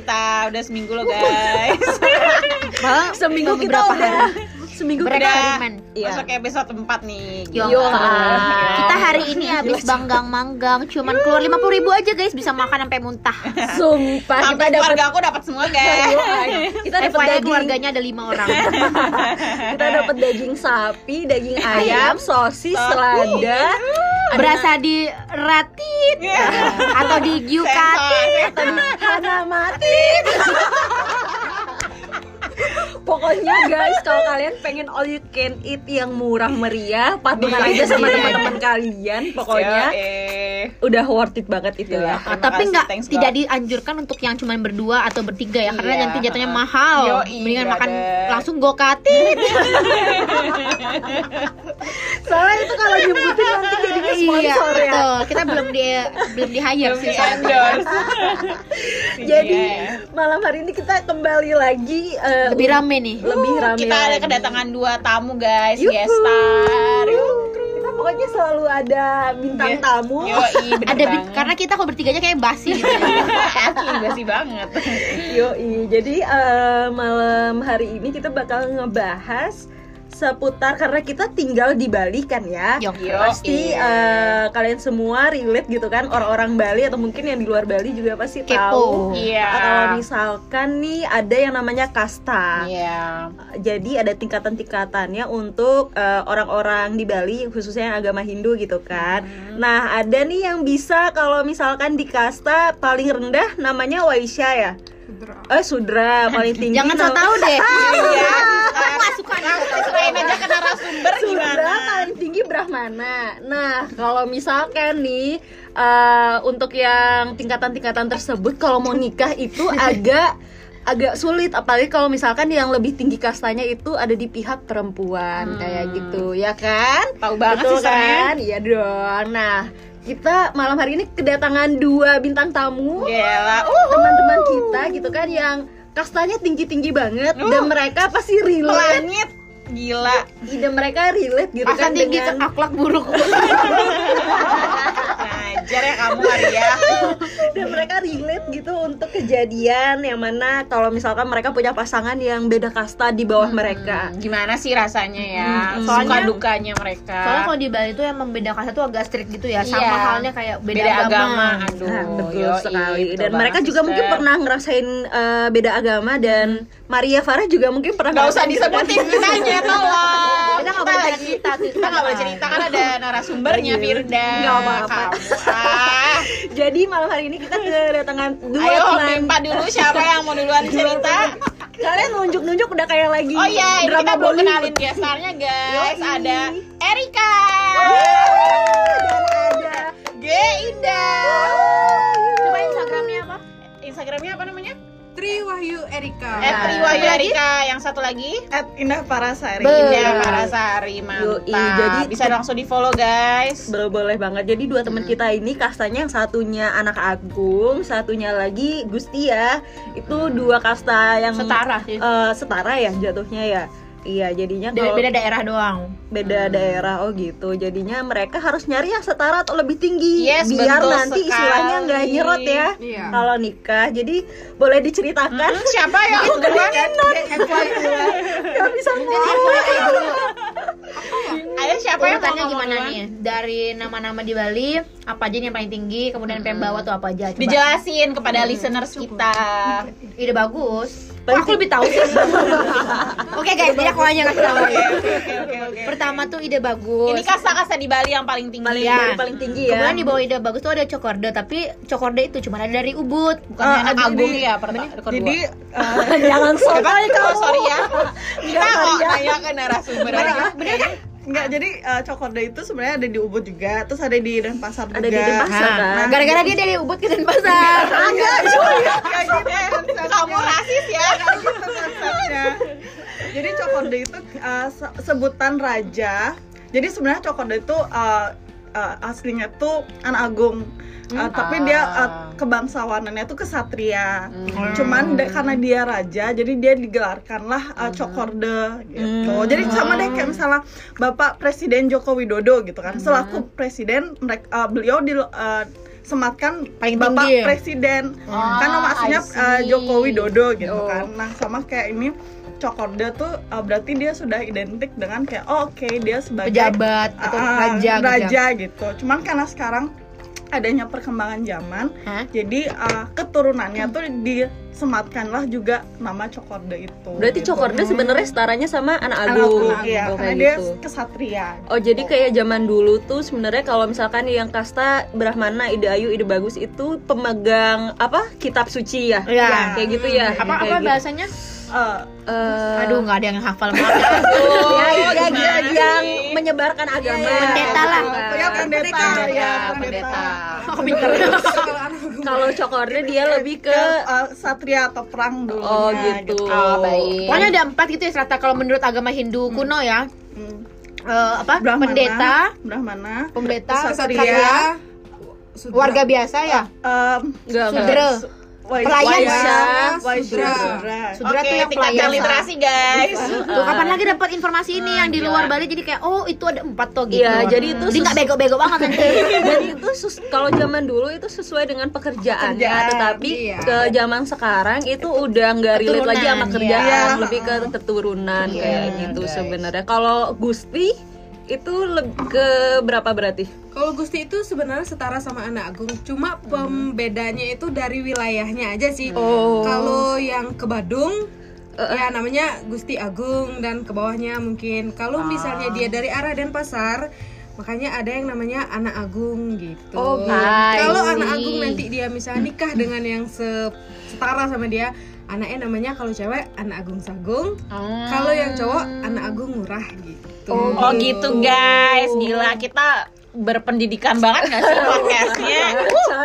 kita? Udah seminggu loh guys. Malah Seminggu kita udah hari. seminggu Mereka kita eksperimen. Iya. Masuk episode 4 nih. Yo, Yo. kita hari ini habis banggang-manggang cuman keluar 50 ribu aja guys bisa makan sampai muntah sumpah kita Sampai dapat keluarga aku dapat semua guys. kita dapat daging keluarganya ada lima orang kita dapat daging sapi daging ayam sosis selada berasa di ratit atau di sensor. Hana mati Pokoknya guys, kalau kalian pengen all you can eat yang murah meriah, patungan Iya. aja sama teman-teman kalian. Pokoknya eh. Udah worth it banget itu Gila. ya. Terima tapi nggak tidak God. dianjurkan untuk yang cuma berdua atau bertiga ya karena Iya, nanti jatuhnya mahal Yoi, mendingan makan brother. langsung gokati Soalnya itu kalau nyebutin nanti jadinya iya sponsor ya. betul kita belum di belum di hire sih. Jadi Iya. malam hari ini kita kembali lagi eh, lebih rame nih lebih rame. Kita ada kedatangan dua tamu guys, Yuhu. guest star. Kita pokoknya selalu ada bintang Iya. tamu. Yoi, ada bi- banget. karena kita kalau bertiganya kayak basi gitu asli basi banget. Yoi, jadi eh, malam hari ini kita bakal ngebahas seputar karena kita tinggal di Bali kan ya. Yo. Pasti eh, kalian semua relate gitu kan orang-orang Bali atau mungkin yang di luar Bali juga pasti Kepo. tahu. Iya. Kalau misalkan nih ada yang namanya kasta. Iya. Jadi ada tingkatan-tingkatannya untuk eh, orang-orang di Bali khususnya yang agama Hindu gitu kan. Hmm. Nah, ada nih yang bisa kalau misalkan di kasta paling rendah namanya Waisya ya. Eh Sudra paling tinggi. jangan so tau deh Iya. aku nggak suka nih Selain aja ke narasumber Sudra gimana? paling tinggi Brahmana. Nah, kalau misalkan nih eh, untuk yang tingkatan-tingkatan tersebut kalau mau nikah itu agak agak sulit apalagi kalau misalkan yang lebih tinggi kastanya itu ada di pihak perempuan Hmm. kayak gitu ya kan Tahu banget Betul sih kan iya dong nah kita malam hari ini kedatangan dua bintang tamu teman-teman kita gitu kan yang kastanya tinggi-tinggi banget Uh. dan mereka pasti relate langit. Gila. dan mereka relate gitu Masa kan tinggi dengan akhlak buruk Ngajar ya kamu Arya. dan mereka relate gitu untuk kejadian yang mana kalau misalkan mereka punya pasangan yang beda kasta di bawah mereka. Hmm, Gimana sih rasanya ya? Hmm, Suka soalnya- dukanya mereka. soalnya kalau di Bali tuh emang beda kasta tuh agak strict gitu ya sama Iya. halnya kayak beda, beda, agama. agama, Aduh, Nah, betul yoi, sekali. betul Dan mereka banget, juga mungkin sister. pernah ngerasain eh, beda agama dan Maria Farah juga mungkin pernah Gak usah disebutin kitanya, tolong. kita nggak boleh cerita Kita nggak boleh cerita kan ada narasumbernya Iya. Firda. Nggak apa-apa. Ah. Jadi malam hari ini kita kedatangan dua Ayo teman. Dulu siapa yang mau duluan cerita? Kalian nunjuk-nunjuk udah kayak lagi Oh iya, drama kita belum kenalin gestarnya guys. Yoi. Ada Erika. Dan Wahyu Erika. Eh, Tri Wahyu Erika. Yang satu lagi? At Indah Parasari. Be- Indah Parasari. Mantap. Yoi, jadi- bisa langsung di follow guys. boleh boleh banget. Jadi dua teman kita ini kastanya yang satunya anak agung, satunya lagi Gustia. Itu dua kasta yang setara sih eh, setara ya jatuhnya ya. Iya, jadinya kalau beda daerah doang beda daerah oh gitu. Jadinya mereka harus nyari yang setara atau lebih tinggi Yes, biar nanti istilahnya sekali. nggak nyerot ya. Iya. Kalau nikah. Jadi boleh diceritakan Hmm, siapa yang duluan? nggak bisa Ayo siapa yang ngomong gimana duluan? nih dari nama-nama di Bali apa aja yang paling tinggi kemudian pengen bawa tuh apa aja coba Dijelasin kepada listeners kita. ide bagus aku lebih tahu sih oke guys jadi aku aja ngasih tahu Oke, oke, oke, oke. Pertama tuh ide bagus Ini kasta-kasta di Bali yang paling tinggi. Paling, Ya. paling tinggi ya. Kemudian di bawah ide bagus tuh ada cokorde, tapi cokorde itu cuma ada dari Ubud, bukan Eh, anak agung. ya pertama. Jadi eh, Jangan sotoy kamu. sorry ya. Kita sorry ya. nanya ke narasumber aja. Bener kan? enggak jadi eh, Cokorda itu sebenarnya ada di Ubud juga, terus ada di Denpasar juga. Ada di Denpasar Nah, kan. gara-gara dia dari Ubud ke Denpasar. Enggak, Kayak gitu kamu rasis ya? Kayak gitu konsepnya. Jadi Cokorda itu se- sebutan raja. Jadi sebenarnya Cokorda itu eh, eh, aslinya tuh anak agung. Eh, tapi dia Ah. kebangsawanannya tuh kesatria. Hmm. Cuman de- karena dia raja, jadi dia digelarkanlah uh, Cokorde gitu. Hmm. Jadi sama deh kayak misalnya Bapak Presiden Joko Widodo gitu kan. Selaku presiden mereka uh, beliau di uh, disematkan Paling bapak tinggi ya? presiden Ah, kan nama aslinya I see. uh, Joko Widodo gitu Oh. kan nah sama kayak ini Cokorda tuh uh, berarti dia sudah identik dengan kayak oh, oke dia sebagai pejabat atau Ah, raja gitu ya? raja gitu. Cuman karena sekarang adanya perkembangan zaman, Hah? jadi uh, keturunannya tuh disematkanlah juga nama Cokorda itu. Berarti gitu. Cokorda sebenarnya setaranya sama anak Anak agung. Agung, iya, Oh, karena kayak dia gitu. kesatria. Oh jadi kayak zaman dulu tuh sebenarnya kalau misalkan yang kasta Brahmana, Ide Ayu, Ide Bagus itu pemegang apa kitab suci ya? Iya. Kayak gitu ya. apa apa gitu. bahasanya Uh, Eh, aduh nggak ada yang hafal maaf ya. ya, ya, ya, yang menyebarkan agama. Pendeta lah. ya pendeta, ya pendeta. aku pinter Kalau Cokorda dia lebih ke uh, satria atau perang dulu. Oh gitu. Oh, baik. pokoknya ada empat gitu ya serata kalau menurut agama Hindu kuno ya Hmm. Eh, apa Brahmana, pendeta Brahmana, pendeta satria, warga biasa ya um, enggak enggak. sudra Pelayan ya. Sudra. Sudra. Tuh yang pelayan literasi guys. Tuh kapan lagi dapat informasi ini yang di gila. luar Bali jadi kayak oh itu ada empat tuh gitu. Iya, jadi itu Jadi nggak bego-bego banget nanti. Jadi itu kalau zaman dulu itu sesuai dengan pekerjaannya, Pekerjaan, tetapi iya. ke zaman sekarang itu udah nggak relate lagi sama kerjaan, iya. lebih ke keturunan Iya, kayak gitu sebenarnya. Kalau Gusti itu ke berapa berarti? Kalau Gusti itu sebenarnya setara sama anak agung, cuma pembedanya itu dari wilayahnya aja sih. Oh. Kalau yang ke Badung Eh, ya namanya Gusti Agung dan ke bawahnya mungkin. Kalau misalnya dia dari arah Denpasar, makanya ada yang namanya anak agung gitu. Oh. Kalau anak agung nanti dia misalnya nikah dengan yang se- setara sama dia, anaknya namanya kalau cewek anak agung sagung, kalau yang cowok anak agung murah gitu. Oh gitu guys, gila kita berpendidikan banget gak sih podcastnya?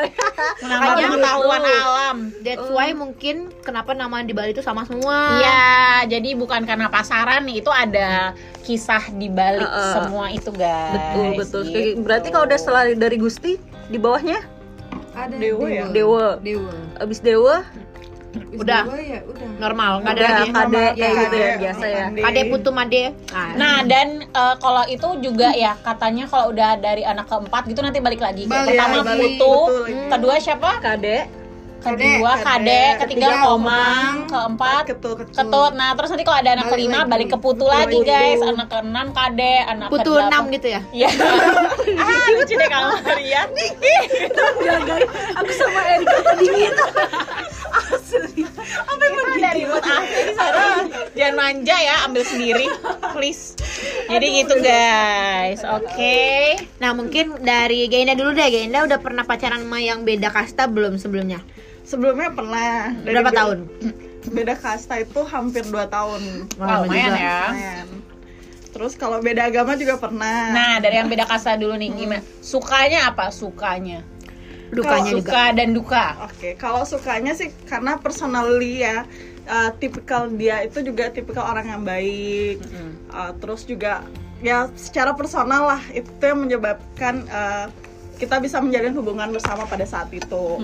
Menambah Makanya pengetahuan gitu. alam. That's why mungkin kenapa nama di Bali itu sama semua. Iya, jadi bukan karena pasaran nih, itu ada kisah di balik Uh-uh. semua itu guys. betul betul. Gitu. Berarti kalau udah setelah dari Gusti di bawahnya Ada Dewa ya? Dewa. Dewa. Abis Dewa Udah. Dewa ya udah. Normal, nggak ada udah lagi. kade kayak Kade, gitu ya biasa ya. Kade. Putu made. Nah, Nah dan eh, kalau itu juga ya katanya kalau udah dari anak keempat gitu nanti balik lagi. Balik, Kayak Pertama balik, putu, lagi. kedua siapa? Kade Kedua Kade, kade, ketiga ketiga komang, keempat Ketut. ketut. Nah terus nanti kalau ada anak Balik kelima lagi. balik ke putu lagi Putu. guys. Anak keenam kade, anak putu kedelapan- enam gitu ya. Iya. ah lucu deh kamu Rian. Aku sama Erika kedinginan. Ada ribut asli di sana. Jangan manja ya, ambil sendiri, please. Jadi gitu guys, oke. Nah, mungkin dari Genda dulu deh. Genda udah pernah pacaran sama yang beda kasta belum sebelumnya? Sebelumnya pernah. Dari Berapa be- tahun? Beda kasta itu hampir 2 tahun. Wah, lumayan juga. ya. Lumayan. Terus kalau beda agama juga pernah. Nah, dari yang beda kasta dulu nih, gimana? Sukanya apa? Sukanya. Dukanya juga. Suka dan duka. Oke, kalau sukanya sih karena personally ya, uh, tipikal dia itu juga tipikal orang yang baik. Uh, terus juga ya secara personal lah itu yang menyebabkan uh, kita bisa menjalin hubungan bersama pada saat itu.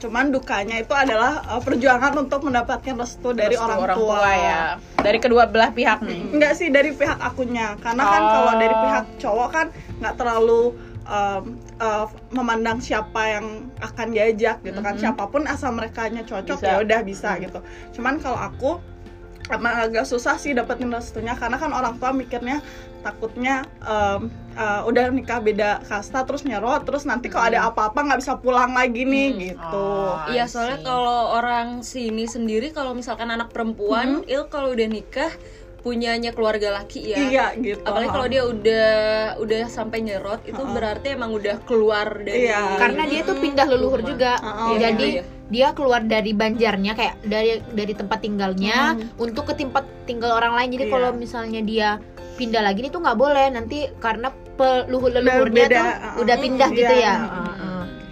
Cuman dukanya itu adalah uh, perjuangan untuk mendapatkan restu dari Restu orang, tua. ya. Dari kedua belah pihak nih. Enggak sih dari pihak akunya, karena kan Oh. kalau dari pihak cowok kan nggak terlalu um, uh, memandang siapa yang akan diajak gitu kan, siapa pun asal mereka cocok Bisa. ya udah bisa gitu. Cuman kalau aku emang agak susah sih dapetin restunya karena kan orang tua mikirnya takutnya um, uh, udah nikah beda kasta terus nyerot terus nanti kalau ada apa-apa nggak bisa pulang lagi nih gitu. Oh, Iya soalnya kalau orang sini sendiri kalau misalkan anak perempuan, il kalau udah nikah punyanya keluarga laki ya. Iya gitu. Apalagi kalau dia udah udah sampai nyerot itu berarti emang udah keluar dari Iya. Karena dia tuh pindah leluhur juga. Heeh. Jadi Iya, iya. dia keluar dari banjarnya kayak dari dari tempat tinggalnya untuk ke tempat tinggal orang lain. Jadi Iya. kalau misalnya dia pindah lagi itu nggak boleh nanti karena peluhur leluhurnya tuh udah pindah gitu Iya. ya.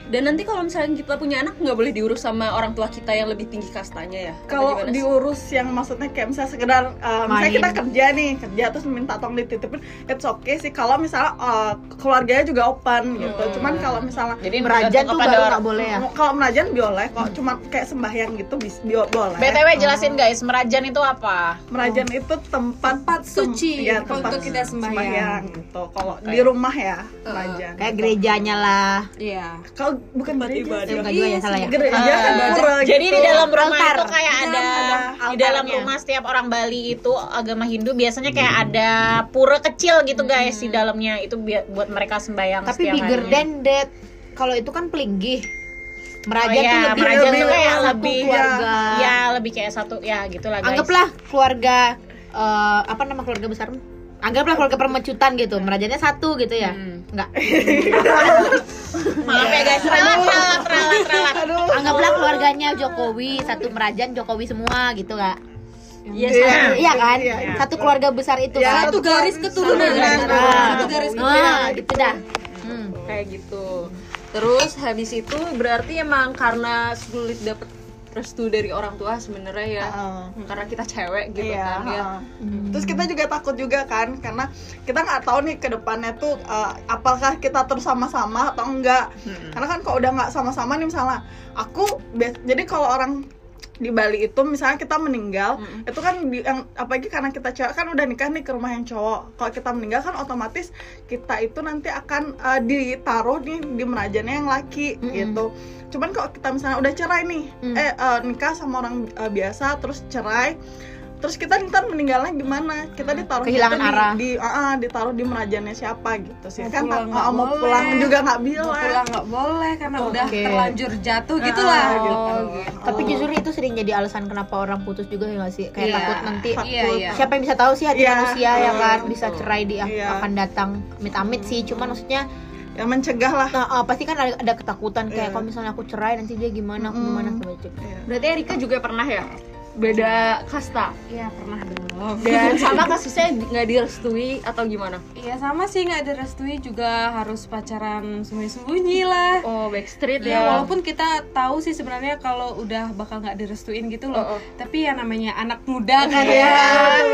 Dan nanti kalau misalnya kita punya anak nggak boleh diurus sama orang tua kita yang lebih tinggi kastanya ya? Kalau diurus yang maksudnya kayak misalnya sekedar uh, misalnya kita kerja nih kerja terus minta tolong dititipin it's okay sih. Kalau misalnya uh, keluarganya juga open gitu. Cuman kalau misalnya Jadi Merajan tuh kepada baru orang- nggak boleh ya. kalau merajan boleh kok cuma kayak sembahyang gitu bis bio- boleh. BTW jelasin guys, merajan itu apa? merajan itu tempat Tempat suci ya, untuk kita sembahyang. gitu. Kalau di rumah ya merajan. Kayak gerejanya lah. Iya. kalau bukan gereja sih. Enggak juga ya salah ya. Gereja kan pura jadi di gitu. dalam rumah Altar. itu kayak ada di dalam rumah setiap orang Bali itu agama Hindu biasanya kayak ada pura kecil gitu guys di dalamnya itu buat mereka sembahyang Tapi setiap bigger harinya. than that. Kalau itu kan pelinggih. Meraja Oh, tuh iya, lebih Meraja tuh lebih kayak satu lebih keluarga. ya lebih kayak satu ya gitulah guys Anggaplah keluarga eh, apa nama keluarga besar? Anggaplah keluarga permecutan gitu. Merajanya satu gitu ya. Enggak. maaf ya guys ralat ralat ralat ralat Anggaplah keluarganya Jokowi, satu merajan Jokowi semua gitu nggak? Iya, Iya. Iya kan? Iya. Satu keluarga besar itu Ya, kan. Satu garis keturunan. Nah, Satu garis Nah, keturunan. gitu dah. Hmm. kayak gitu terus habis itu berarti emang karena sulit dapet restu dari orang tua sebenarnya ya Heeh. karena kita cewek gitu Iya, kan ya heeh. Terus kita juga takut juga kan, karena kita nggak tahu nih ke depannya tuh uh, apakah kita terus sama-sama atau enggak. Karena kan kalau udah nggak sama-sama nih misalnya, aku jadi kalau orang di Bali itu misalnya kita meninggal itu kan di, yang apalagi karena kita cewek kan udah nikah nih ke rumah yang cowok. Kalau kita meninggal kan otomatis kita itu nanti akan uh, ditaruh nih di merajannya yang laki gitu. Cuman kalau kita misalnya udah cerai nih eh uh, nikah sama orang uh, biasa terus cerai terus kita ntar meninggalnya gimana kita ditaruh Kehilangan di, arah. di ah, ah, ditaruh di merajannya siapa gitu sih Mau kan pulang ah, nggak mau boleh. pulang juga nggak Mau bilang pulang nggak boleh karena udah Oke. terlanjur jatuh gitu Ah, lah. gitu. Oh, gitu. Tapi justru itu sering jadi alasan kenapa orang putus juga ya nggak sih? Kayak Iya. takut nanti Iya, iya. siapa yang bisa tahu sih hati Iya. manusia ya kan Betul. bisa cerai di Iya. akan datang amit-amit sih cuman maksudnya ya mencegah lah nah, eh, pasti kan ada, ada ketakutan kayak Iya. kalau misalnya aku cerai nanti dia gimana aku gimana segala macam berarti Erika juga pernah ya beda kasta Iya pernah dong. dan sama kasusnya nggak direstui atau gimana Iya sama sih nggak direstui juga harus pacaran sembunyi-sembunyi lah. oh backstreet Ya, ya walaupun kita tahu sih sebenarnya kalau udah bakal nggak direstuin gitu loh. Oh, oh. Tapi ya namanya anak muda kan Iya, ya.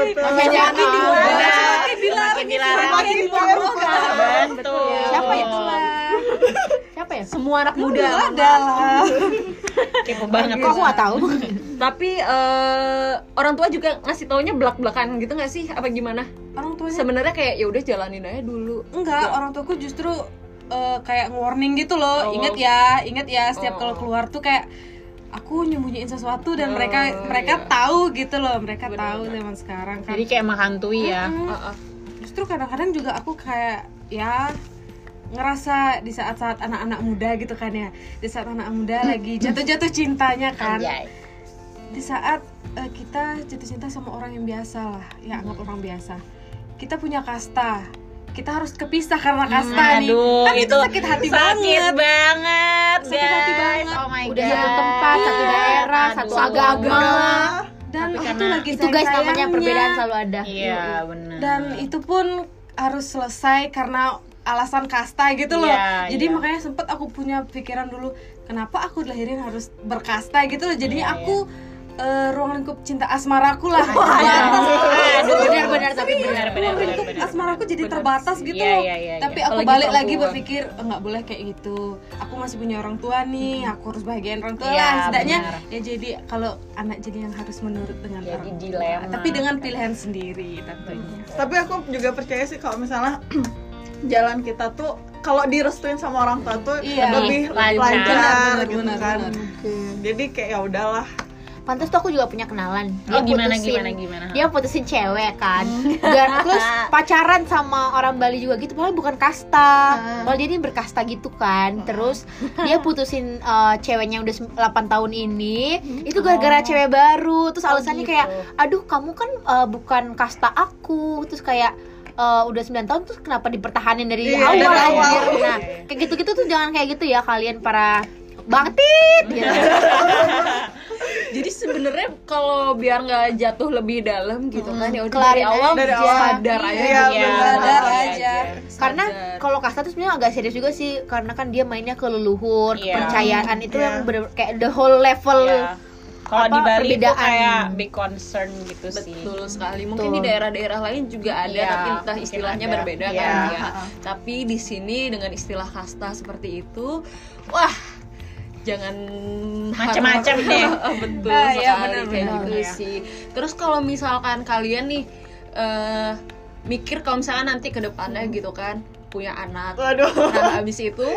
betul. Namanya semakin muda, dilarang, semakin dilarang, semakin dilarang. semakin dibohongkan. betul siapa ya siapa ya semua anak muda Ada lah. kepo banget kok aku nggak tahu tapi eh, orang tua juga ngasih taunya belak-belakan gitu nggak sih apa gimana Orang tuanya sebenarnya kayak ya udah jalanin aja dulu enggak, orang tuaku justru eh, kayak warning gitu loh. Oh. Ingat ya, ingat ya setiap Oh. kalau keluar tuh kayak aku nyembunyiin sesuatu dan Oh, mereka mereka iya. tahu gitu loh. Mereka Benar, tahu zaman sekarang kan. jadi kayak menghantui ya Mm-mm. Heeh. justru kadang-kadang juga aku kayak ya ngerasa di saat-saat anak-anak muda gitu kan ya. Di saat anak muda lagi jatuh-jatuh cintanya kan. Anjay. di saat eh, kita jatuh cinta sama orang yang biasa lah ya anggap orang biasa. Kita punya kasta. Kita harus kepisah karena kasta nih. Aduh, kan itu, itu sakit hati sakit banget. banget Sakit hati guys. banget. oh my udah god. satu tempat satu daerah Aduh. satu agama. Dan Tapi itu karena- lagi itu guys namanya perbedaan selalu ada. Iya benar dan itu pun harus selesai karena alasan kasta gitu loh. Iya, jadi iya. makanya sempet aku punya pikiran dulu kenapa aku dilahirin harus berkasta gitu loh. Jadinya Iya, aku eh, ruang lingkup cinta asmaraku lah. Aduh, benar-benar tapi benar benar benar ruang benar lingkup asmaraku jadi terbatas gitu Iya, loh. iya, iya, tapi iya. aku Apalagi balik lagi berpikir "Eh, nggak boleh kayak gitu. Aku masih punya orang tua nih aku harus bahagiain orang tua Iya, lah. Setidaknya ya jadi kalau anak jadi yang harus menurut dengan Jadi orang tua. dilema. tapi dengan pilihan sendiri tentunya. Tapi aku juga percaya sih kalau misalnya jalan kita tuh kalau direstuin sama orang tua tuh Iya. lebih Lancar. lancar, Benar, gitu benar, kan. benar. jadi kayak ya udahlah. Pantas tuh aku juga punya kenalan. Oh, gimana, putusin- gimana, gimana? dia putusin cewek kan. Dan terus pacaran sama orang Bali juga gitu padahal bukan kasta. Padahal dia ini berkasta gitu kan. Terus dia putusin uh, ceweknya udah 8 tahun ini. Itu gara-gara cewek baru. Terus alasannya gitu. kayak aduh kamu kan uh, bukan kasta aku. Terus kayak uh, udah 9 tahun terus kenapa dipertahanin dari Iya, awal dari awal. anjir nah kayak gitu-gitu tuh jangan kayak gitu ya kalian para baktit gitu. jadi sebenarnya kalau biar nggak jatuh lebih dalam gitu kan ya udah dari awal Dari aja awal. sadar aja Iya, gitu. benar. Sadar Sadar aja. karena kalau kasta tuh sebenarnya agak serius juga sih karena kan dia mainnya ke leluhur Iya. kepercayaan itu Iya. yang bener kayak the whole level Iya. Kalau di Bali itu kayak big concern gitu sih. Betul sekali. Mungkin Betul. di daerah-daerah lain juga ada, Iya, tapi entah istilahnya ada. berbeda Iya. kan ya. Tapi di sini dengan istilah kasta seperti itu, wah, jangan Macem-macem harap- deh. Betul Ah, sekali iya, benar, kayak gitu Iya. sih. Terus kalau misalkan kalian nih eh, mikir kalau misalkan nanti ke depannya gitu kan punya anak. waduh Nah, abis itu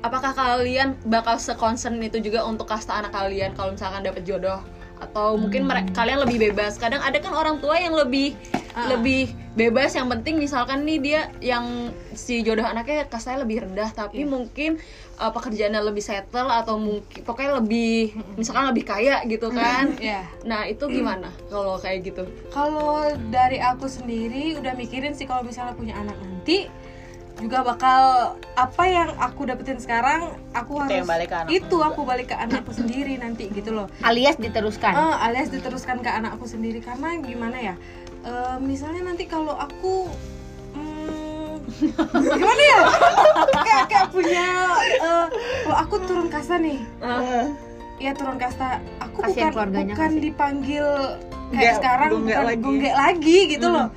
apakah kalian bakal seconcern itu juga untuk kasta anak kalian kalau misalkan dapat jodoh? Atau mungkin mereka kalian lebih bebas? Kadang ada kan orang tua yang lebih lebih bebas. Yang penting misalkan nih dia yang si jodoh anaknya kastanya lebih rendah. Tapi mungkin uh, pekerjaannya lebih settle atau mungkin pokoknya lebih misalkan lebih kaya gitu kan. Ya nah itu gimana kalau kayak gitu? Kalau dari aku sendiri udah mikirin sih kalau misalnya punya anak nanti juga bakal apa yang aku dapetin sekarang aku Itu harus yang balik ke anak itu aku balik ke anakku sendiri nanti gitu loh. Alias diteruskan. Eh, alias diteruskan ke anakku sendiri. Karena gimana ya? Eh, misalnya nanti kalau aku hmm, gimana ya? Kayak kayak punya eh, kalau aku turun kasta nih. Ya turun kasta. Aku bukan bukan kasihan. dipanggil kayak Nggak, sekarang bukan lagi. lagi gitu loh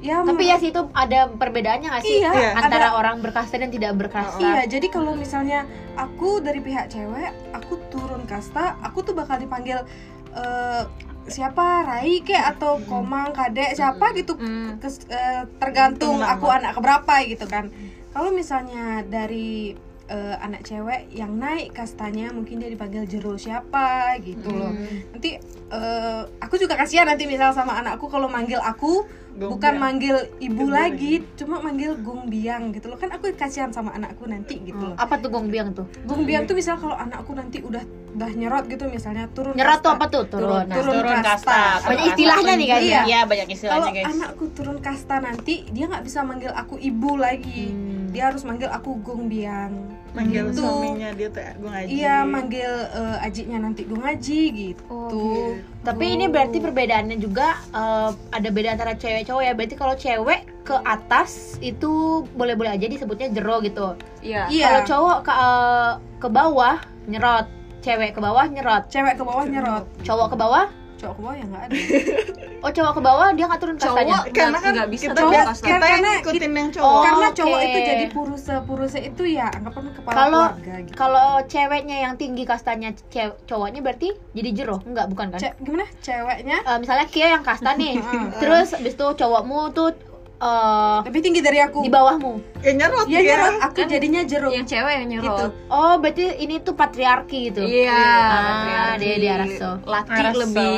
ya tapi ya sih itu ada perbedaannya nggak sih Iya, antara ada- orang berkasta dan tidak berkasta Iya, jadi kalau misalnya aku dari pihak cewek, aku turun kasta, aku tuh bakal dipanggil eh, siapa Rai kek atau Komang, Kadek, siapa gitu. Hmm. Kes- eh, tergantung aku anak keberapa gitu kan. Kalau misalnya dari eh, anak cewek yang naik kastanya mungkin dia dipanggil jero siapa gitu loh. Nanti eh, aku juga kasihan nanti misal sama anakku kalau manggil aku Gong bukan biang. manggil ibu Ibu lagi, cuma manggil Gung Biang gitu loh. Kan aku kasihan sama anakku nanti gitu loh. apa tuh gong biang tuh Gung Biang tuh misal kalau anakku nanti udah udah nyerot gitu misalnya turun nyerot tuh kasta. apa tuh turun, Nah, turun turun kasta. kasta Banyak istilahnya nih, guys, ya? iya banyak Kalau istilahnya guys anakku turun kasta nanti dia nggak bisa manggil aku ibu lagi. Hmm. Dia harus manggil aku Gung Biang. manggil Gitu. suaminya dia tuh gue ngaji Iya, manggil eh, ajiknya nanti Gung Haji gitu. Oh, Tapi ini berarti perbedaannya juga eh, ada beda antara cewek cowok ya. Berarti kalau cewek ke atas itu boleh-boleh aja disebutnya jero gitu. iya Iya. Kalau cowok ke eh, ke bawah nyerot, cewek ke bawah nyerot, Cewek ke bawah nyerot, cowok ke bawah. Cowok ke bawah ya nggak ada. Oh cowok ke bawah dia nggak turun kastanya. cowok karena nggak kan nggak bisa kita, turun biasa- kasta. kita yang Karena ngikutin yang Oh, cowok Karena cowok oke. itu jadi puruse, puruse itu ya anggapan kepala Kalau keluarga gitu. kalau ceweknya yang tinggi kastanya cowoknya berarti jadi jero enggak bukan kan? Ce- gimana ceweknya Eh, misalnya Kia yang kasta nih, terus habis itu cowokmu tuh eh, lebih tinggi dari aku. di bawahmu. ya nyerot Ya, nyerot. aku jadinya jeruk. yang cewek yang gitu. nyerot Oh, berarti ini tuh patriarki gitu. iya Ah, patriarki. dia di Araso. laki Araso. lebih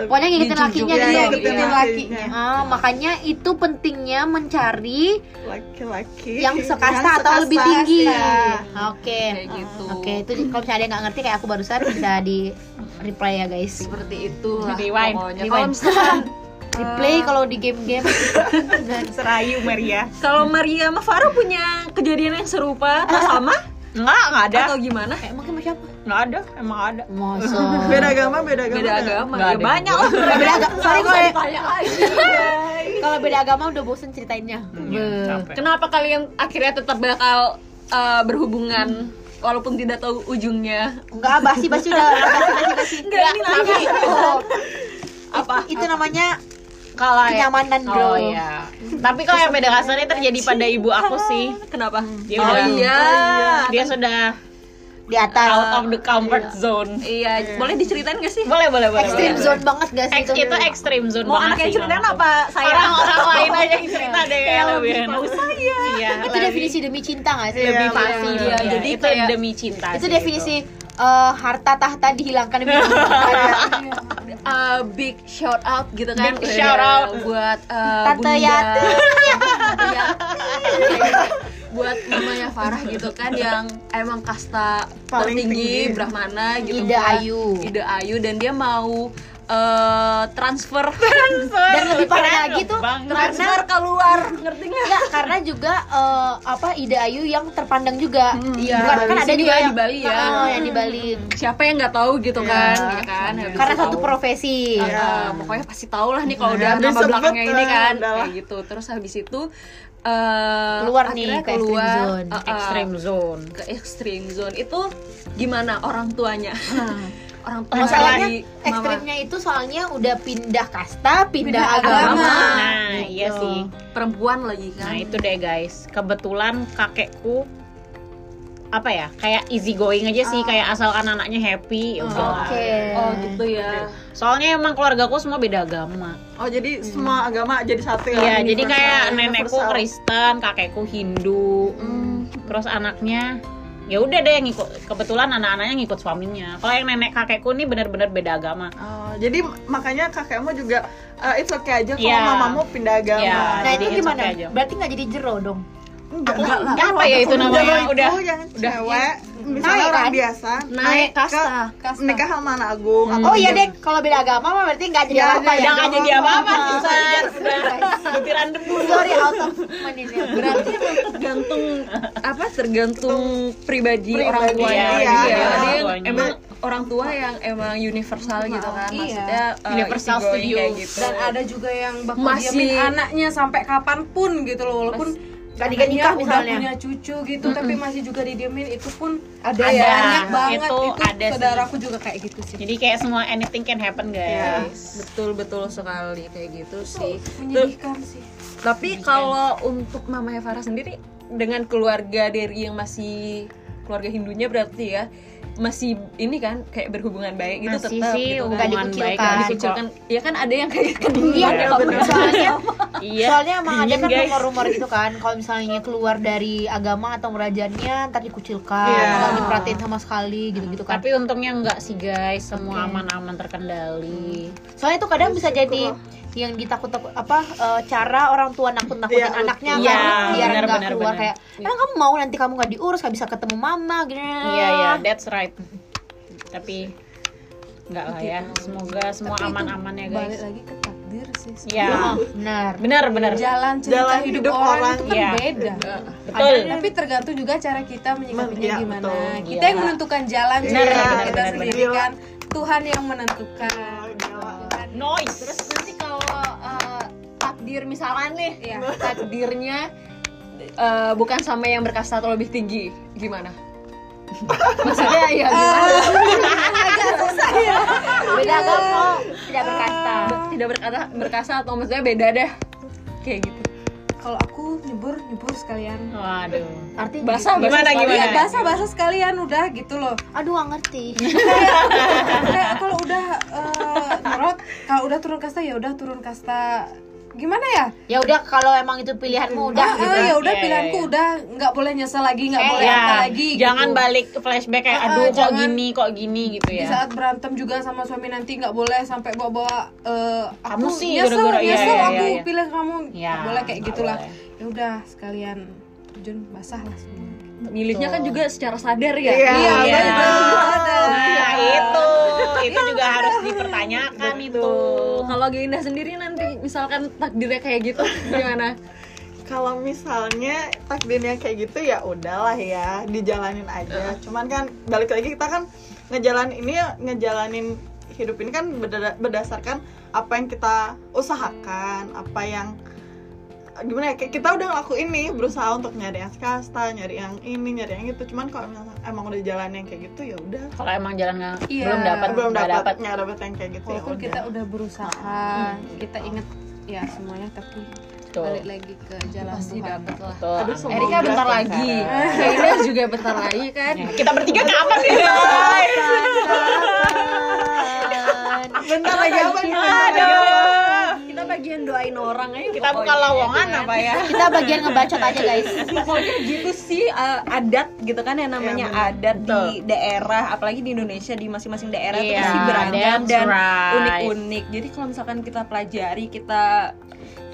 Pokoknya ngikutin lakinya gitu. Iya, ngikutin ngikutin lakinya. Ah, makanya itu pentingnya mencari laki-laki yang sekasta Yang atau lebih sekasta. tinggi. Iya. Oke. kayak gitu Oke, itu kalau misalnya ada yang nggak ngerti kayak aku barusan bisa di reply ya guys. seperti itu lah Rewind. pokoknya Rewind. kalau misalkan Replay kalau di game-game. serayu Maria kalau Maria sama Farah punya kejadian yang serupa atau sama enggak enggak ada atau gimana Eh, mungkin sama siapa? enggak ada emang ada Masa. beda agama beda agama beda agama ya ada. banyak lah beda agama. Sorry lagi kalau beda agama udah bosen ceritainnya. Be. capek. kenapa kalian akhirnya tetap bakal uh, berhubungan walaupun tidak tahu ujungnya Enggak, basi-basi udah basi basi basi. Enggak, ini lagi. Oh, apa itu namanya kalau ya kenyamanan, Bro. oh iya. Tapi kalau yang beda kasarnya terjadi pada ibu aku sih. Kenapa? Dia oh udah- iya. Dia sudah Di atas. out of the comfort zone. Iya boleh diceritain gak sih? Boleh boleh boleh Extreme boleh. zone banget gak sih Ex- itu? itu extreme zone mau banget anak yang ceritain apa saya? Orang orang lain aja yang cerita deh kayak Kayak lebih lebih enak tahu saya. Iya itu lebih- definisi demi cinta gak sih? lebih Iya, pasti iya. iya. Jadi jadi itu kayak- demi cinta itu sih definisi eh, harta tahta dihilangkan demi cinta. Uh, big shout out gitu kan Big shout out. buat uh, Tante Bunda- Yati. Tante Yati. buat mamanya Farah gitu kan yang emang kasta Paling tertinggi tinggi. Brahmana gitu Ida kan. Ayu. Ida Ayu dan dia mau uh, transfer. Dan lebih parah lagi tuh transfer keluar. Ngerti nggak? Enggak, karena juga eh, apa Ida Ayu yang terpandang juga. iya. Bukan, kan Di ada juga ya, yang di Bali ya. Oh, yang di Bali. siapa yang nggak tahu gitu kan? Ya kan. Habis Karena satu tahu. profesi. Uh, pokoknya pasti tahu lah nih kalau udah Iya, nama belakangnya ini uh, kan kayak gitu. Terus habis itu uh, Keluar nih ke extreme keluar, zone. uh, uh, extreme zone. Ke extreme zone. Itu gimana orang tuanya orang tua Masalahnya ekstrimnya itu soalnya udah pindah kasta, pindah, Pindah agama. agama. nah iya Gitu. sih perempuan lagi kan Nah itu deh guys, kebetulan kakekku apa ya kayak easy going aja sih kayak asalkan anaknya happy udah lah. Oke. oh gitu ya soalnya emang keluargaku semua beda agama oh jadi semua agama jadi satu ya iya jadi kayak nenekku universal. Kristen kakekku Hindu Hmm. terus anaknya ya udah deh ngikut kebetulan anak-anaknya ngikut suaminya kalau yang nenek kakekku nih benar-benar beda agama Oh, jadi makanya kakekmu juga uh, it's okay aja kalau Iya. mamamu pindah agama. Iya. Nah jadi itu gimana? okay aja. Berarti nggak jadi jero dong? Enggak, apa ya itu namanya Jero udah yang cewek, misalnya Naik, orang kan? biasa Naik ke- kasta. Kasta. nikah sama anak agung Hmm. Oh iya deh, kalau beda agama mah berarti nggak jadi Iya, apa-apa ya? udah nggak jadi apa-apa udah butiran debu Sorry out of berarti tergantung apa tergantung pribadi, orang tuanya iya, iya, tuanya. emang orang tua yang emang universal gitu kan Iya. maksudnya uh, Universal studio. gitu dan ada juga yang bakal Masih- diamin anaknya sampai kapan pun gitu loh walaupun Nggak nikah nikah udah misalnya. punya cucu gitu tapi masih juga didiemin itu pun Ada ya. banyak banget Itu itu, ada sih. saudaraku juga kayak gitu sih jadi kayak semua anything can happen Iya, guys betul betul sekali kayak gitu sih. menyedihkan sih Tapi kalau untuk Mama Farah sendiri dengan keluarga dari yang masih keluarga Hindunya berarti ya masih ini kan kayak berhubungan baik gitu Masih tetap sih, gitu kan. Hubungan dikucilkan. baik, dikucilkan. Ya kan ada yang kayak kedinginan Iya, ya ya. soalnya iya soalnya emang ada Dingin, kan rumor-rumor gitu kan kalau misalnya keluar dari agama atau kerajaannya ntar dikucilkan Iya. nggak diperhatiin sama sekali gitu-gitu kan tapi untungnya enggak sih guys semua aman-aman terkendali soalnya itu kadang bisa jadi yang ditakut takut apa eh, cara orang tua nakut nakutin Iya, anaknya iya, kan biar benar, nggak keluar benar. kayak emang kamu mau nanti kamu nggak diurus nggak bisa ketemu mama gini iya iya that's right tapi enggak lah ya semoga semua aman-aman ya balik guys lagi ke takdir sih Iya. Oh, benar benar benar jalan cerita Jalan hidup, hidup orang, orang. itu kan Iya. beda betul tapi tergantung juga cara kita menyikapinya Iya, gimana betul. kita Iya. yang menentukan jalan Benar, cerita benar, kita benar, sendiri kan Tuhan yang menentukan Gila. noise Terus uh, takdir misalkan nih, Iya. takdirnya uh, bukan sama yang berkasta atau lebih tinggi, gimana? Maksudnya ya gimana? beda agama tidak berkasta. Tidak berkata berkasta atau maksudnya beda deh. Kayak gitu. kalau aku nyebur nyebur sekalian. Waduh. Artinya Basah, gitu. gimana Iya, gimana? Bahasa bahasa sekalian udah gitu loh. Aduh nggak ngerti. Kayak kalau udah eh, nyorot kalau udah turun kasta ya udah turun kasta gimana ya? Ya udah kalau emang itu pilihanmu udah ah, gitu. ah, ya udah Iya, pilihanku iya, iya. udah. Nggak boleh nyesel lagi nggak Eh, boleh ya apa lagi jangan gitu. balik ke flashback kayak Ah, aduh kok jangan. gini kok gini gitu di ya. saat berantem juga sama suami nanti nggak boleh sampai bawa-bawa eh, Kamu aku sih nyesel gara-gara- iya, nyesel iya, aku iya. pilih kamu. Ya, nggak boleh kayak nggak gitulah. ya udah sekalian terjun basah lah semua Milihnya kan juga secara sadar ya. Iya, Iya. betul. nah itu itu juga harus dipertanyakan itu Tuh, kalau Ginda sendiri nanti misalkan takdirnya kayak gitu gimana? kalau misalnya takdirnya kayak gitu ya udahlah ya dijalanin aja cuman kan balik lagi kita kan ngejalan ini ya ngejalanin hidup ini kan berda- berdasarkan apa yang kita usahakan apa yang gimana ya kita udah ngelakuin nih berusaha untuk nyari yang kasta nyari yang ini nyari yang itu. Cuman kalau misalnya emang udah jalan yang kayak gitu ya udah. Kalau emang jalan nggak Iya. belum dapat belum dapat dapat nggak dapat yang kayak gitu ya walaupun kita udah. berusaha kita inget ya semuanya tapi Tuh. balik lagi ke jalan Pasti Tuhan. dapet lah. Aduh, Erika bentar lagi. Kaina juga bentar lagi kan. Ya, kita bertiga kapan nih guys bentar lagi apa nih? Aduh Bagian doain orang aja. kita buka lowongan apa ya kita bagian ngebacot aja guys Pokoknya gitu sih uh, adat gitu kan yang namanya Iya, benar. adat di daerah, apalagi di Indonesia di masing-masing daerah itu Iya, pasti beragam dan right. unik-unik. Jadi kalau misalkan kita pelajari, kita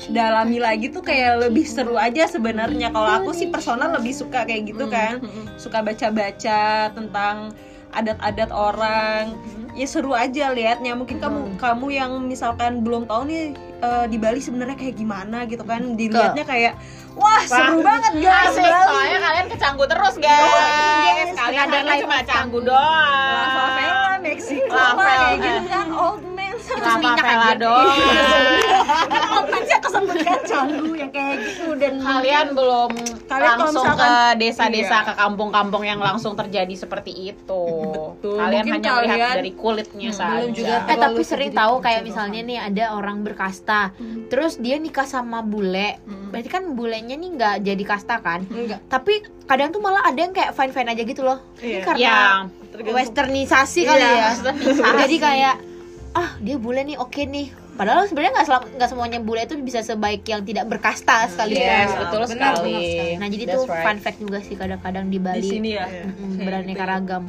dalami lagi tuh kayak lebih seru aja sebenarnya. Kalau aku sih personal lebih suka kayak gitu kan, suka baca-baca tentang adat-adat orang. Ya seru aja liatnya. Mungkin kamu kamu yang misalkan belum tahu nih eh, di Bali sebenarnya kayak gimana gitu kan, dilihatnya kayak wah seru banget guys. Asik, Bali. soalnya kalian kecanggu terus guys. Kalian Ada live cuma canggu La doang. Favela, Meksiko, La kayak gitu kan, old man. Terus minyak aja doang. Man sih kesempatan canggu. Yang kayak dan kalian belum Kalian kalau langsung misalkan- ke desa-desa Iya. ke kampung-kampung yang langsung terjadi seperti itu Betul, kalian mungkin hanya melihat kalian- dari kulitnya Hmm, saja belum juga Eh tapi sering tahu kayak misalnya nih ada orang berkasta, terus dia nikah sama bule, berarti kan bulenya nih nggak jadi kasta kan? enggak Tapi kadang tuh malah ada yang kayak fine fine aja gitu loh. Ini Iya. karena ya westernisasi kali Iya, ya. westernisasi. Jadi kayak ah dia bule nih oke nih padahal sebenarnya nggak nggak semuanya bule itu bisa sebaik yang tidak berkasta sekali Yes, Iya, betul benar, sekali. benar sekali. nah jadi That's tuh right. fun fact juga sih kadang-kadang di Bali di sini ya Mm-mm, Kayak beraneka gitu ya. ragam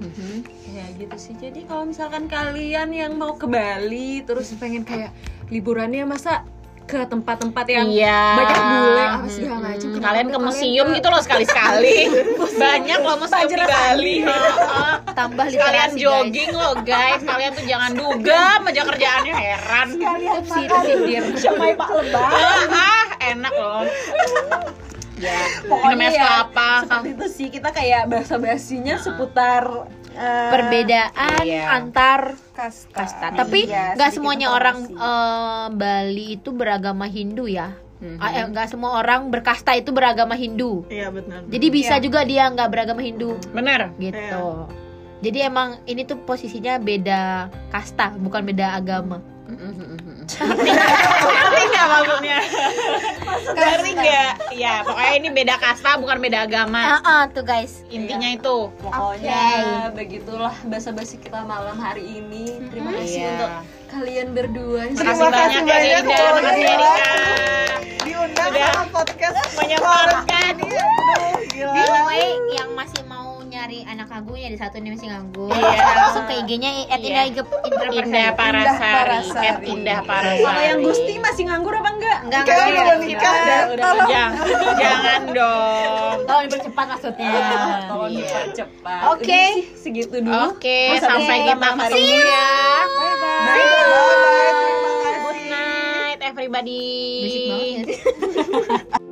Mhm. ya gitu sih jadi kalau misalkan kalian yang mau ke Bali terus pengen kayak liburannya masa ke tempat-tempat yang Iya. banyak bule apa segala Mm-mm. macam Kalian ke museum gitu loh sekali-sekali. Banyak loh museum di Bali. Tambah Sekalian literasi jogging loh guys. Kalian tuh jangan dugem aja kerjaannya heran. guys sih itu sindir Sampai Pak Lebah Ah, ah, enak loh. Ya, Pokoknya ya, kelapa. seperti itu sih kita kayak bahasa-basinya seputar eh, perbedaan Iya. antar kasta, kasta tapi Iya, nggak sedikit semuanya orang eh, Bali itu beragama Hindu ya Mhm. Ah, eh, nggak semua orang berkasta itu beragama Hindu Iya benar. jadi bisa Iya. juga dia nggak beragama Hindu Bener. gitu jadi emang ini tuh posisinya beda kasta bukan beda agama Ngerti nggak maksudnya? Ngerti nggak? Ya, pokoknya ini beda kasta bukan beda agama. ah ah, tuh guys Intinya itu. pokoknya begitulah bahasa-basi kita malam hari ini terima kasih Iya. untuk kalian berdua Terima kasih Terima banyak kasih ya banyak makasih ya. Diundang Udah. sama podcast. Aduh, gila. anyway yang masih mau nyari anak agunya di satu ini masih nganggur Iya. langsung ke IG-nya at Iya. Indah Indah Persari. Parasari, at Indah Parasari. kalau yang Gusti masih nganggur apa enggak enggak Kayak enggak udah nikah udah, udah. Jangan, jangan dong. tolong dipercepat maksudnya tolong Iya. dipercepat Oke. Segitu dulu Oke, sampai kita ketemu ya. bye bye Bye bye. Terima kasih. Good night everybody. berisik banget